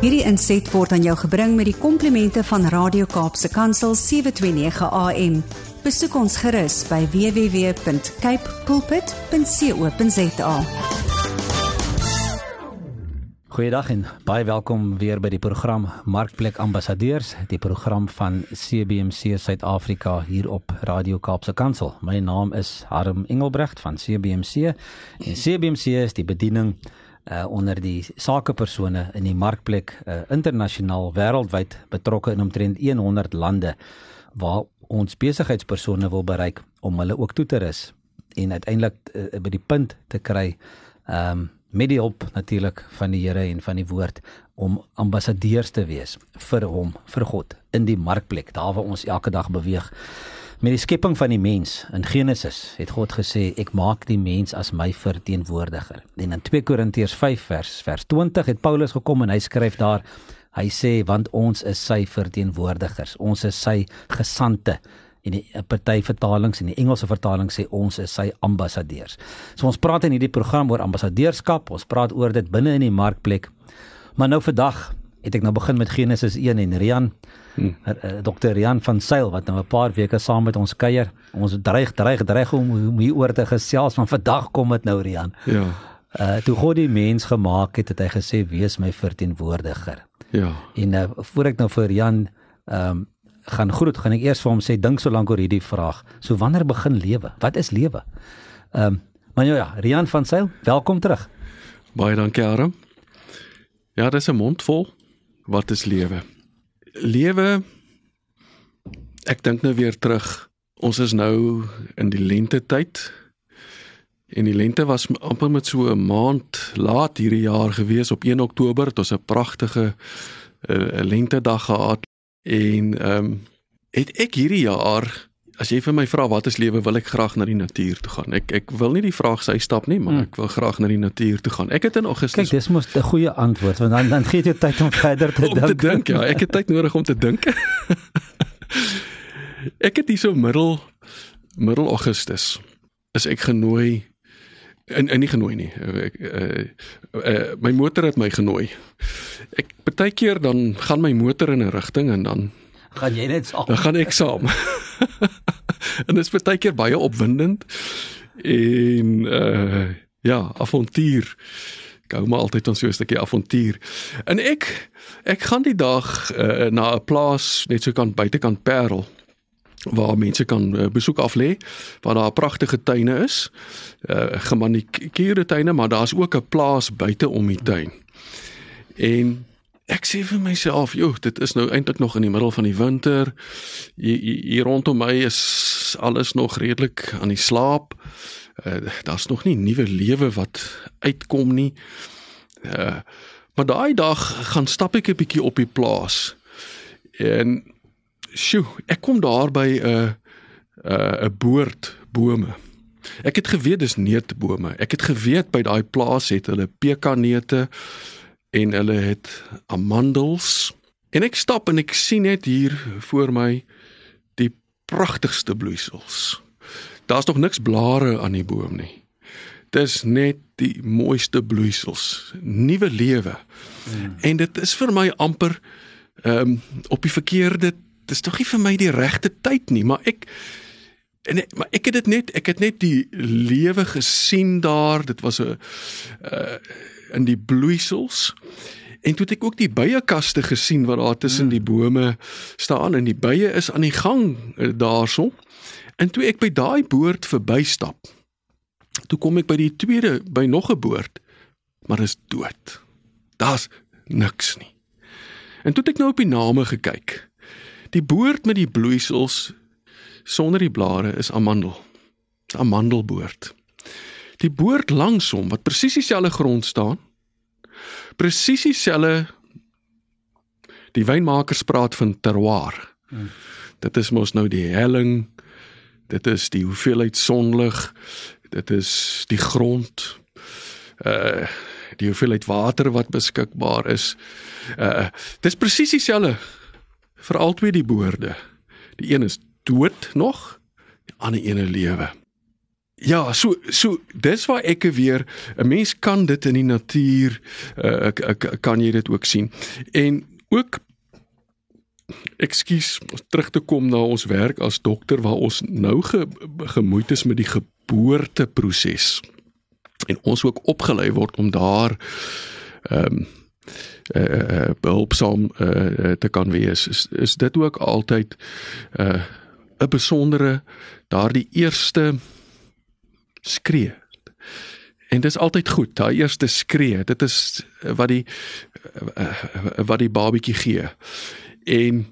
Hierdie inset word aan jou gebring met die komplimente van Radio Kaapse Kansel 729 AM. Besoek ons gerus by www.cape pulpit.co.za. Goeiedag en baie welkom weer by die program Markplek Ambassadeurs, die program van CBC Suid-Afrika hier op Radio Kaapse Kansel. My naam is Harm Engelbrecht van CBC en CBC is die bediening uh onder die sakepersone in die markplek uh internasionaal wêreldwyd betrokke in omtrent 100 lande waar ons besigheidspersone wil bereik om hulle ook toe te rus en uiteindelik uh, by die punt te kry um met die hulp natuurlik van die Here en van die woord om ambassadeurs te wees vir hom vir God in die markplek daar waar ons elke dag beweeg Met die skepping van die mens in Genesis het God gesê ek maak die mens as my verteenwoordiger. En in 2 Korintiërs 5 vers vers 20 het Paulus gekom en hy skryf daar hy sê want ons is sy verteenwoordigers. Ons is sy gesante en die party vertalings en die Engelse vertaling sê ons is sy ambassadeurs. So ons praat in hierdie program oor ambassadeurskap. Ons praat oor dit binne in die markplek. Maar nou vandag het ek nou begin met Genesis 1 en Rian hmm. uh, Dr. Rian van Sail wat nou 'n paar weke saam met ons kuier. Ons dreig dreig dreig om, om hier oor te gesels van vandag kom dit nou Rian. Ja. Uh toe God die mens gemaak het, het hy gesê wees my verteenwoordiger. Ja. En uh, voor ek nou vir Rian ehm um, gaan groet, gaan ek eers vir hom sê dink so lank oor hierdie vraag. So wanneer begin lewe? Wat is lewe? Ehm um, maar nou ja, Rian van Sail, welkom terug. Baie dankie, Aram. Ja, dis 'n mond vol wat is lewe? Lewe ek dink nou weer terug. Ons is nou in die lente tyd. En die lente was amper met so 'n maand laat hierdie jaar gewees op 1 Oktober. Dit was 'n pragtige uh, lentedag gehad en ehm um, het ek hierdie jaar As jy vir my vra wat is lewe, wil ek graag na die natuur toe gaan. Ek ek wil nie die vraag sy stap nie, maar hmm. ek wil graag na die natuur toe gaan. Ek het in Augustus Kyk, dis mos 'n goeie antwoord want dan dan gee jy tyd om verder te dink. Om te dink, ja, ek het tyd nodig om te dink. ek het hierso middel middel Augustus is ek genooi en en nie genooi nie. Ek uh, uh, my motor het my genooi. Ek baie keer dan gaan my motor in 'n rigting en dan gaan jy net saam. Dan gaan ek saam. en dit is baie keer baie opwindend en uh ja, avontuur. Ek hou maar altyd van so 'n stukkie avontuur. En ek ek gaan die dag uh, na 'n plaas net so kan buitekant Parel waar mense kan uh, besoek af lê waar daar pragtige tuine is. Uh gemanikeerde tuine, maar daar's ook 'n plaas buite om die tuin. En ek sê vir myself, joh, dit is nou eintlik nog in die middel van die winter. Hier, hier rondom my is alles nog redelik aan die slaap. Uh, Daar's nog nie nuwe lewe wat uitkom nie. Uh, maar daai dag gaan stap ek 'n bietjie op die plaas. En sjoe, ek kom daar by 'n uh, 'n uh, boord bome. Ek het geweet dis neutbome. Ek het geweet by daai plaas het hulle pekaneute en hulle het amandels en ek stap en ek sien net hier voor my die pragtigste bloeisels. Daar's nog niks blare aan die boom nie. Dis net die mooiste bloeisels, nuwe lewe. Hmm. En dit is vir my amper ehm um, op die verkeerde dis tog nie vir my die regte tyd nie, maar ek en maar ek het dit net ek het net die lewe gesien daar. Dit was 'n uh in die bloeisels. En toe het ek ook die beiekaste gesien wat daar tussen hmm. die bome staan en die beie is aan die gang eh, daarso. En toe ek by daai boord verbystap, toe kom ek by die tweede by nog 'n boord, maar is dood. Daar's niks nie. En toe het ek nou op die name gekyk. Die boord met die bloeisels sonder die blare is amandel. 'n Amandelboord die boord langs hom wat presies dieselfde grond staan. Presies dieselfde die wynmakers praat van terroir. Hmm. Dit is mos nou die helling. Dit is die hoeveelheid sonlig. Dit is die grond. Uh die hoeveelheid water wat beskikbaar is. Uh dis presies dieselfde vir al twee die boorde. Die een is dood nog, die ander een lewe. Ja, so so dis waar ek weer 'n mens kan dit in die natuur uh, kan jy dit ook sien. En ook ekskuus terug te kom na ons werk as dokter waar ons nou ge, gemoeid is met die geboorteproses en ons ook opgelei word om daar ehm um, eh uh, behulpsaam uh, te kan wees is, is dit ook altyd 'n uh, 'n besondere daardie eerste skree. En dit is altyd goed, daai eerste skree. Dit is wat die wat die babatjie gee. En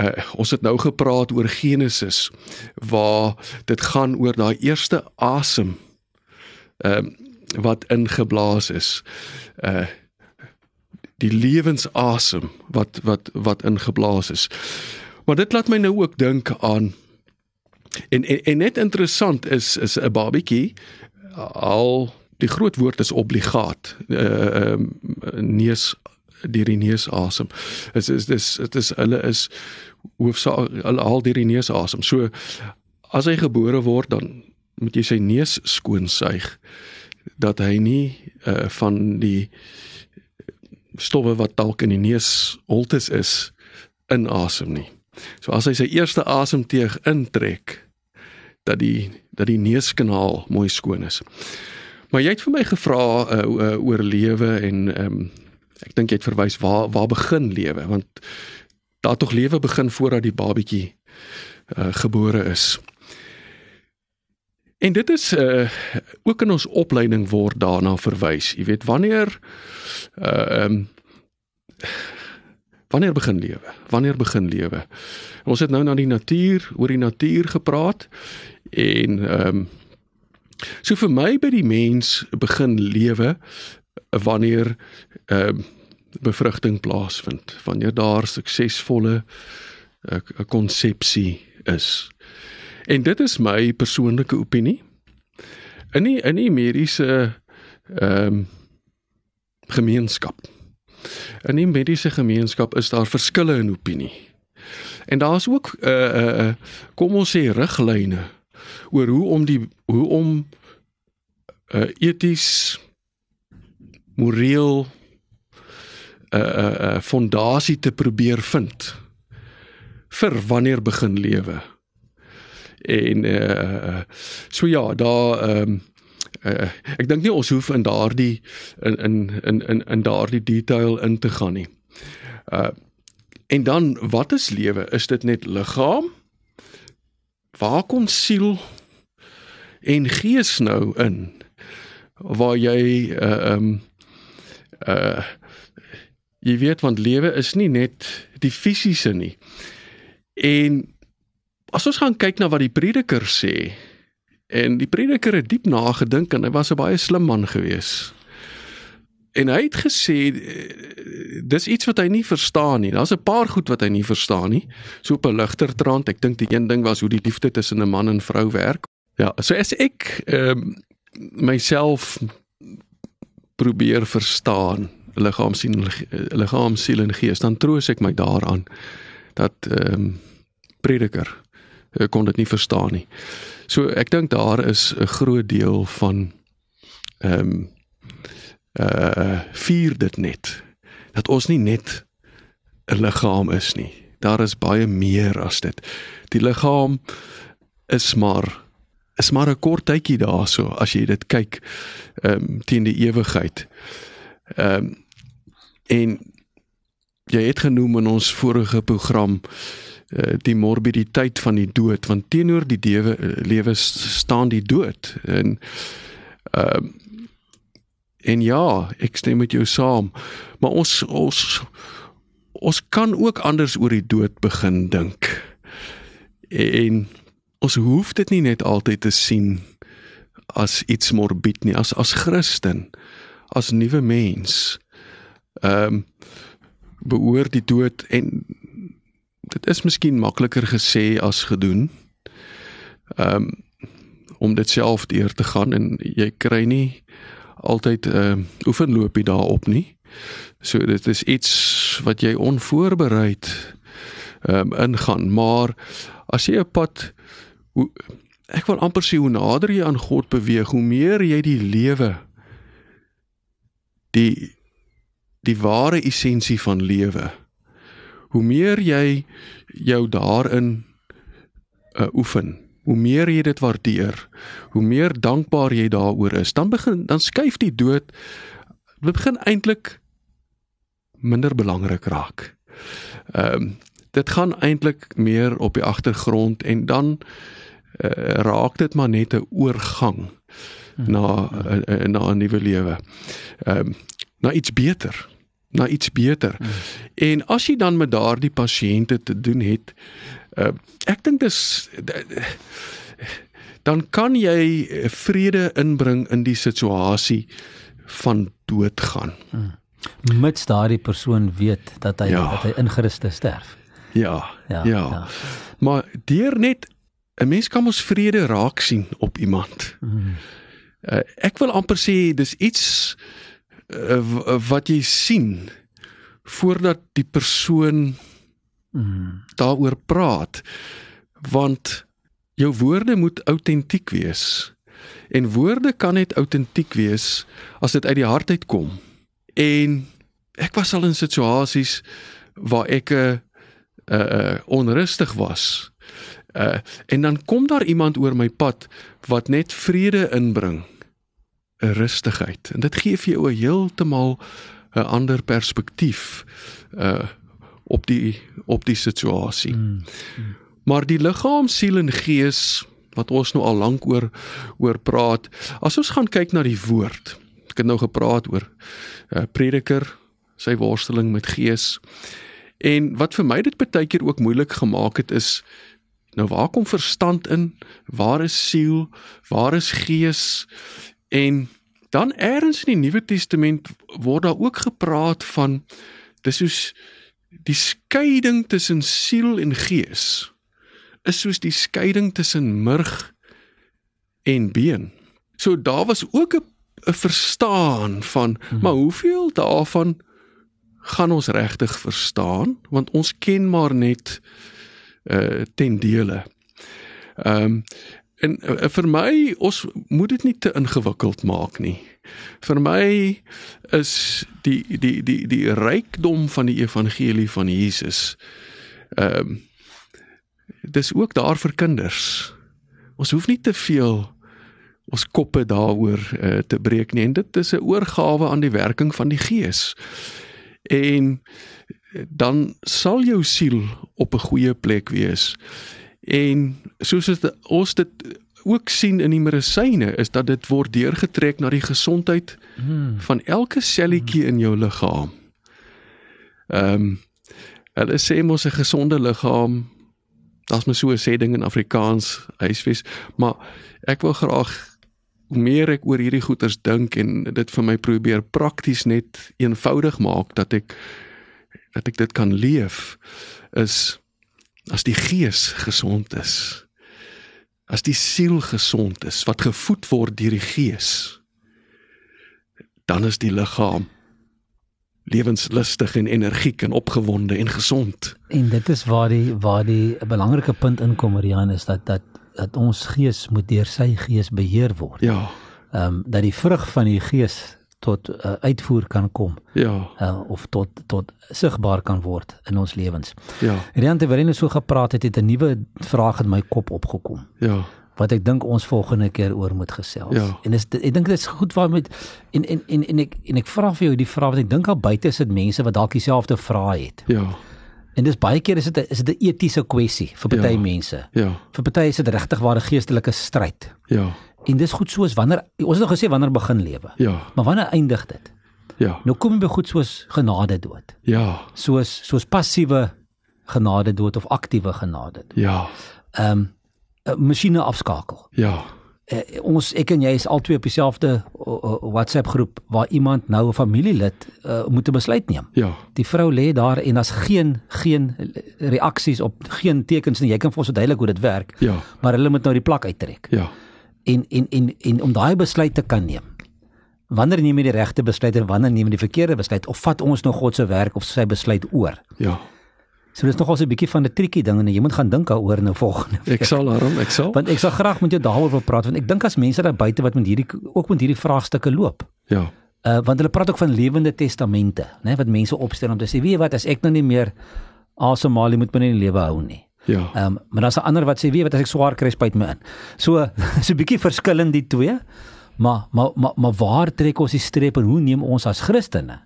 uh, ons het nou gepraat oor Genesis waar dit gaan oor daai eerste asem ehm uh, wat ingeblaas is. Uh die lewensasem wat wat wat ingeblaas is. Maar dit laat my nou ook dink aan en, en en net interessant is is 'n babatjie al die groot woord is obligaat. Uh um, neus deur die neus asem. Dit is dis dit is hulle is hoofsaak hulle haal deur die neus asem. So as hy gebore word dan moet jy sy neus skoon suig dat hy nie uh van die stowwe wat dalk in die neusholtes is inasem nie. So as hy sy eerste asemteug intrek dat die dat die neuskanaal mooi skoon is. Maar jy het vir my gevra uh, uh, oor lewe en ehm um, ek dink jy het verwys waar waar begin lewe want daar tog lewe begin voordat die babatjie uh, gebore is. En dit is uh ook in ons opleiding word daarna verwys. Jy weet wanneer uh ehm um, wanneer begin lewe? Wanneer begin lewe? Ons het nou na die natuur, oor die natuur gepraat en ehm um, so vir my by die mens begin lewe wanneer ehm um, bevrugting plaasvind, wanneer daar suksesvolle 'n uh, konsepsie is. En dit is my persoonlike opinie. In die in die mediese ehm um, gemeenskap. In die mediese gemeenskap is daar verskille in opinie. En daar's ook uh, uh, kom ons sê riglyne oor hoe om die hoe om uh, eties moreel 'n uh, 'n uh, uh, fondasie te probeer vind vir wanneer begin lewe. En uh so ja, daar ehm um, uh, ek dink nie ons hoef in daardie in in in in, in daardie detail in te gaan nie. Uh en dan wat is lewe? Is dit net liggaam? Waar kom siel en gees nou in? Waar jy uh um uh jy weet want lewe is nie net die fisiese nie. En as ons gaan kyk na wat die prediker sê en die prediker het diep nagedink en hy was 'n baie slim man gewees. En hy het gesê dis iets wat hy nie verstaan nie. Daar's 'n paar goed wat hy nie verstaan nie. So op 'n ligter trant, ek dink die een ding was hoe die liefde tussen 'n man en vrou werk. Ja, so as ek ehm um, myself probeer verstaan, liggaam sien liggaam siel en gees, dan troos ek my daaraan dat ehm um, prediker ek kon dit nie verstaan nie. So ek dink daar is 'n groot deel van ehm um, uh vier dit net dat ons nie net 'n liggaam is nie. Daar is baie meer as dit. Die liggaam is maar is maar 'n kort tydjie daarso as jy dit kyk ehm um, teen die ewigheid. Ehm um, en jy het genoem in ons vorige program uh, die morbiditeit van die dood want teenoor die dewe lewe staan die dood en ehm uh, En ja, ek stem met jou saam. Maar ons ons ons kan ook anders oor die dood begin dink. En ons hoef dit nie net altyd te sien as iets morbied nie, as as Christen, as nuwe mens. Ehm um, beoor die dood en dit is miskien makliker gesê as gedoen. Ehm um, om dit self deur te gaan en jy kry nie altyd 'n uh, oefenloopie daarop nie. So dit is iets wat jy onvoorbereid ehm um, ingaan, maar as jy 'n pad ek wil amper sê hoe nader jy aan God beweeg, hoe meer jy die lewe die die ware essensie van lewe. Hoe meer jy jou daarin uh, oefen, hoe meer jy dit waardeer, hoe meer dankbaar jy daaroor is, dan begin dan skuif die dood begin eintlik minder belangrik raak. Ehm um, dit gaan eintlik meer op die agtergrond en dan uh, raak dit maar net 'n oorgang na uh, na 'n nuwe lewe. Ehm um, na iets beter na iets beter. Mm. En as jy dan met daardie pasiënte te doen het, uh, ek dink dis dan kan jy vrede inbring in die situasie van doodgaan. Mm. Mits daardie persoon weet dat hy ja. dat hy ingeruste sterf. Ja, ja. Ja. ja. Maar deur net 'n mens kan mos vrede raak sien op iemand. Mm. Uh, ek wil amper sê dis iets uh, wat jy sien voordat die persoon mm. daaroor praat want jou woorde moet autentiek wees. En woorde kan net autentiek wees as dit uit die hart uitkom. En ek was al in situasies waar ek 'n uh, uh, onrustig was. Uh, en dan kom daar iemand oor my pad wat net vrede inbring. 'n rustigheid. En dit gee vir jou 'n heeltemal 'n ander perspektief uh op die op die situasie. Mm, mm. Maar die liggaam, siel en gees wat ons nou al lank oor oor praat, as ons gaan kyk na die woord. Ek het nou gepraat oor 'n uh, prediker, sy worsteling met gees. En wat vir my dit baie keer ook moeilik gemaak het is nou waar kom verstand in? Waar is siel? Waar is gees? En dan eers in die Nuwe Testament word daar ook gepraat van dis soos die skeiding tussen siel en gees is soos die skeiding tussen murg en been. So daar was ook 'n 'n verstaan van hmm. maar hoeveel daarvan gaan ons regtig verstaan want ons ken maar net uh ten dele. Ehm um, en uh, vir my ons moet dit nie te ingewikkeld maak nie. Vir my is die die die die rykdom van die evangelie van Jesus ehm um, dis ook daar vir kinders. Ons hoef nie te veel ons koppe daaroor uh, te breek nie en dit is 'n oorgawe aan die werking van die Gees. En dan sal jou siel op 'n goeie plek wees. En soos dit ons dit ook sien in die medisyne is dat dit word deurgetrek na die gesondheid hmm. van elke selletjie in jou liggaam. Ehm um, hulle sê mos 'n gesonde liggaam daar's mos so 'n sê ding in Afrikaans huisves, maar ek wil graag hoe meer ek oor hierdie goeters dink en dit vir my probeer prakties net eenvoudig maak dat ek dat ek dit kan leef is as die gees gesond is as die siel gesond is wat gevoed word deur die gees dan is die liggaam lewenslustig en energiek en opgewonde en gesond. En dit is waar die waar die 'n belangrike punt inkom Rian is dat dat dat ons gees moet deur sy gees beheer word. Ja. Ehm um, dat die vrug van die gees tot uh, uitvoer kan kom. Ja. Uh, of tot tot sigbaar kan word in ons lewens. Ja. Rian terwyl jy so gepraat het, het 'n nuwe vraag in my kop opgekom. Ja. Wat ek dink ons volgende keer oor moet gesels. Ja. En is ek dink dit is goed waar met en en en en ek en ek vra vir jou die vraag wat ek dink al buite is dit mense wat dalk dieselfde vrae het. Ja. En dis baie keer is dit is dit 'n etiese kwessie vir party ja. mense. Ja. Vir party is dit regtig waar 'n geestelike stryd. Ja. En dis goed soos wanneer ons het nog gesê wanneer begin lewe. Ja. Maar wanneer eindig dit? Ja. Nou kom jy by goed soos genade dood. Ja. Soos soos passiewe genade dood of aktiewe genade. Dood. Ja. Ehm um, 'n masjiene afskakel. Ja. Uh, ons ek en jy is albei op dieselfde WhatsApp groep waar iemand nou 'n familielid uh, moet 'n besluit neem. Ja. Die vrou lê daar en daar's geen geen reaksies op geen tekens nie. Jy kan vir ons verduidelik hoe dit werk. Ja. Maar hulle moet nou die plak uittrek. Ja en en en en om daai besluit te kan neem. Wanneer neem jy die regte besluit en wanneer neem jy die verkeerde besluit of vat ons nou God se werk of sy besluit oor? Ja. So dis nogal so 'n bietjie van 'n triekie ding en jy moet gaan dink daaroor nou volgende week. Ek sal daarom, ek sal. Want ek sal graag met jou daaroor wil praat want ek dink as mense daar buite wat met hierdie ook met hierdie vraagstukke loop. Ja. Uh want hulle praat ook van lewende testamente, né, wat mense opstel om te sê, weet jy wat, as ek nou nie meer asemhaal, moet my nie in die lewe hou nie. Ja. Ehm um, maar daar's 'n ander wat sê, weet wat, as ek swaar kry, spuit my in. So so 'n bietjie verskil in die twee. Maar maar maar maar waar trek ons die streep en hoe neem ons as Christene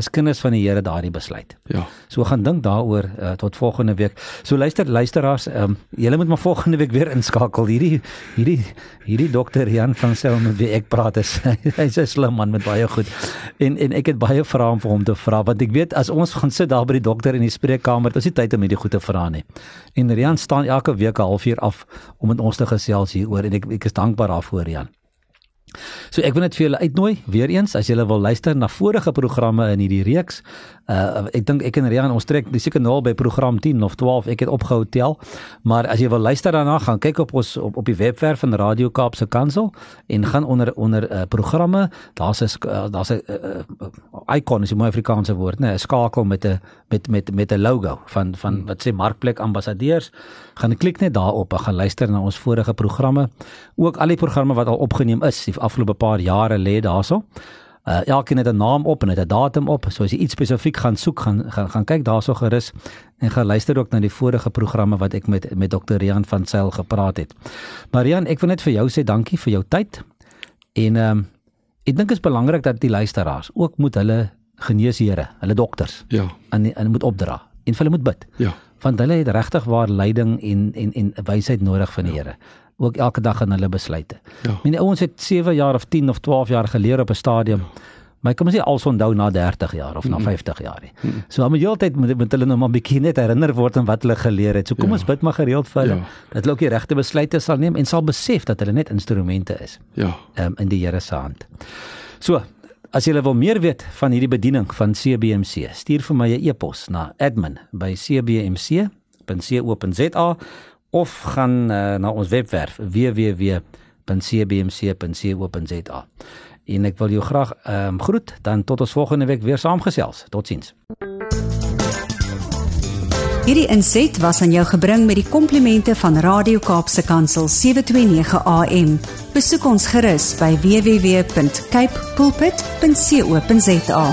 as kinders van die Here daardie besluit? Ja. So gaan dink daaroor uh, tot volgende week. So luister luisteraars, ehm um, julle moet maar volgende week weer inskakel. Hierdie hierdie hierdie dokter Jan van Selm met wie ek praat is hy's 'n slim man met baie goed. En en ek het baie vrae vir hom te vra want ek weet as ons gaan sit daar by die dokter in die spreekkamer, dis nie tyd om hierdie goed te vra nie. En Rian staan elke week 'n halfuur af om met ons te gesels hieroor en ek ek is dankbaar daarvoor Rian. So ek wil net vir julle uitnooi weer eens as julle wil luister na vorige programme in hierdie reeks. Uh ek dink ek en Rian ons trek dis seker nou al by program 10 of 12 ek het opgehou tel. Maar as jy wil luister daarna gaan kyk op ons op, op die webwerf van Radio Kaapse Kansel en gaan onder onder uh, programme. Daar's 'n uh, daar's 'n uh, icon is 'n mooi Afrikaanse woord, né? 'n Skakel met 'n met met met 'n logo van van hmm. wat sê Markplek Ambassadeurs. Gaan klik net daarop en gaan luister na ons vorige programme. Ook al die programme wat al opgeneem is die afgelope paar jare lê daarso. Uh elkeen het 'n naam op en het 'n datum op. So as jy iets spesifiek gaan soek, gaan gaan, gaan kyk daarso gerus en gaan luister ook na die vorige programme wat ek met met Dr. Rian van Sail gepraat het. Marian, ek wil net vir jou sê dankie vir jou tyd. En ehm um, ek dink dit is belangrik dat die luisteraars ook moet hulle geneesheere, hulle dokters, Ja. aan aan moet opdra en vir hulle moet bid. Ja. Want hulle het regtig waar leiding en en en wysheid nodig van die Here. Ook elke dag in hulle besluite. Ja. Mien ouens het 7 jaar of 10 of 12 jaar geleer op 'n stadium. Maar ek kan mos nie als onthou na 30 jaar of na 50 jaar nie. So om die hele tyd moet moet hulle nog maar bietjie net herinner word aan wat hulle geleer het. So kom Ja. ons bid maar gereeld vir hulle Ja. dat hulle ook die regte besluite sal neem en sal besef dat hulle net instrumente is Ja. um, in die Here se hand. So, as jy wil meer weet van hierdie bediening van CBMC, stuur vir my 'n e-pos na admin@cbmc.co.za of gaan uh, na ons webwerf www.cbmc.co.za. En ek wil jou graag ehm um, groet dan tot ons volgende week weer saamgesels. Totsiens. Hierdie inset was aan jou gebring met die komplimente van Radio Kaapse Kansel 729 AM. Besoek ons gerus by www.cape pulpit.co.za.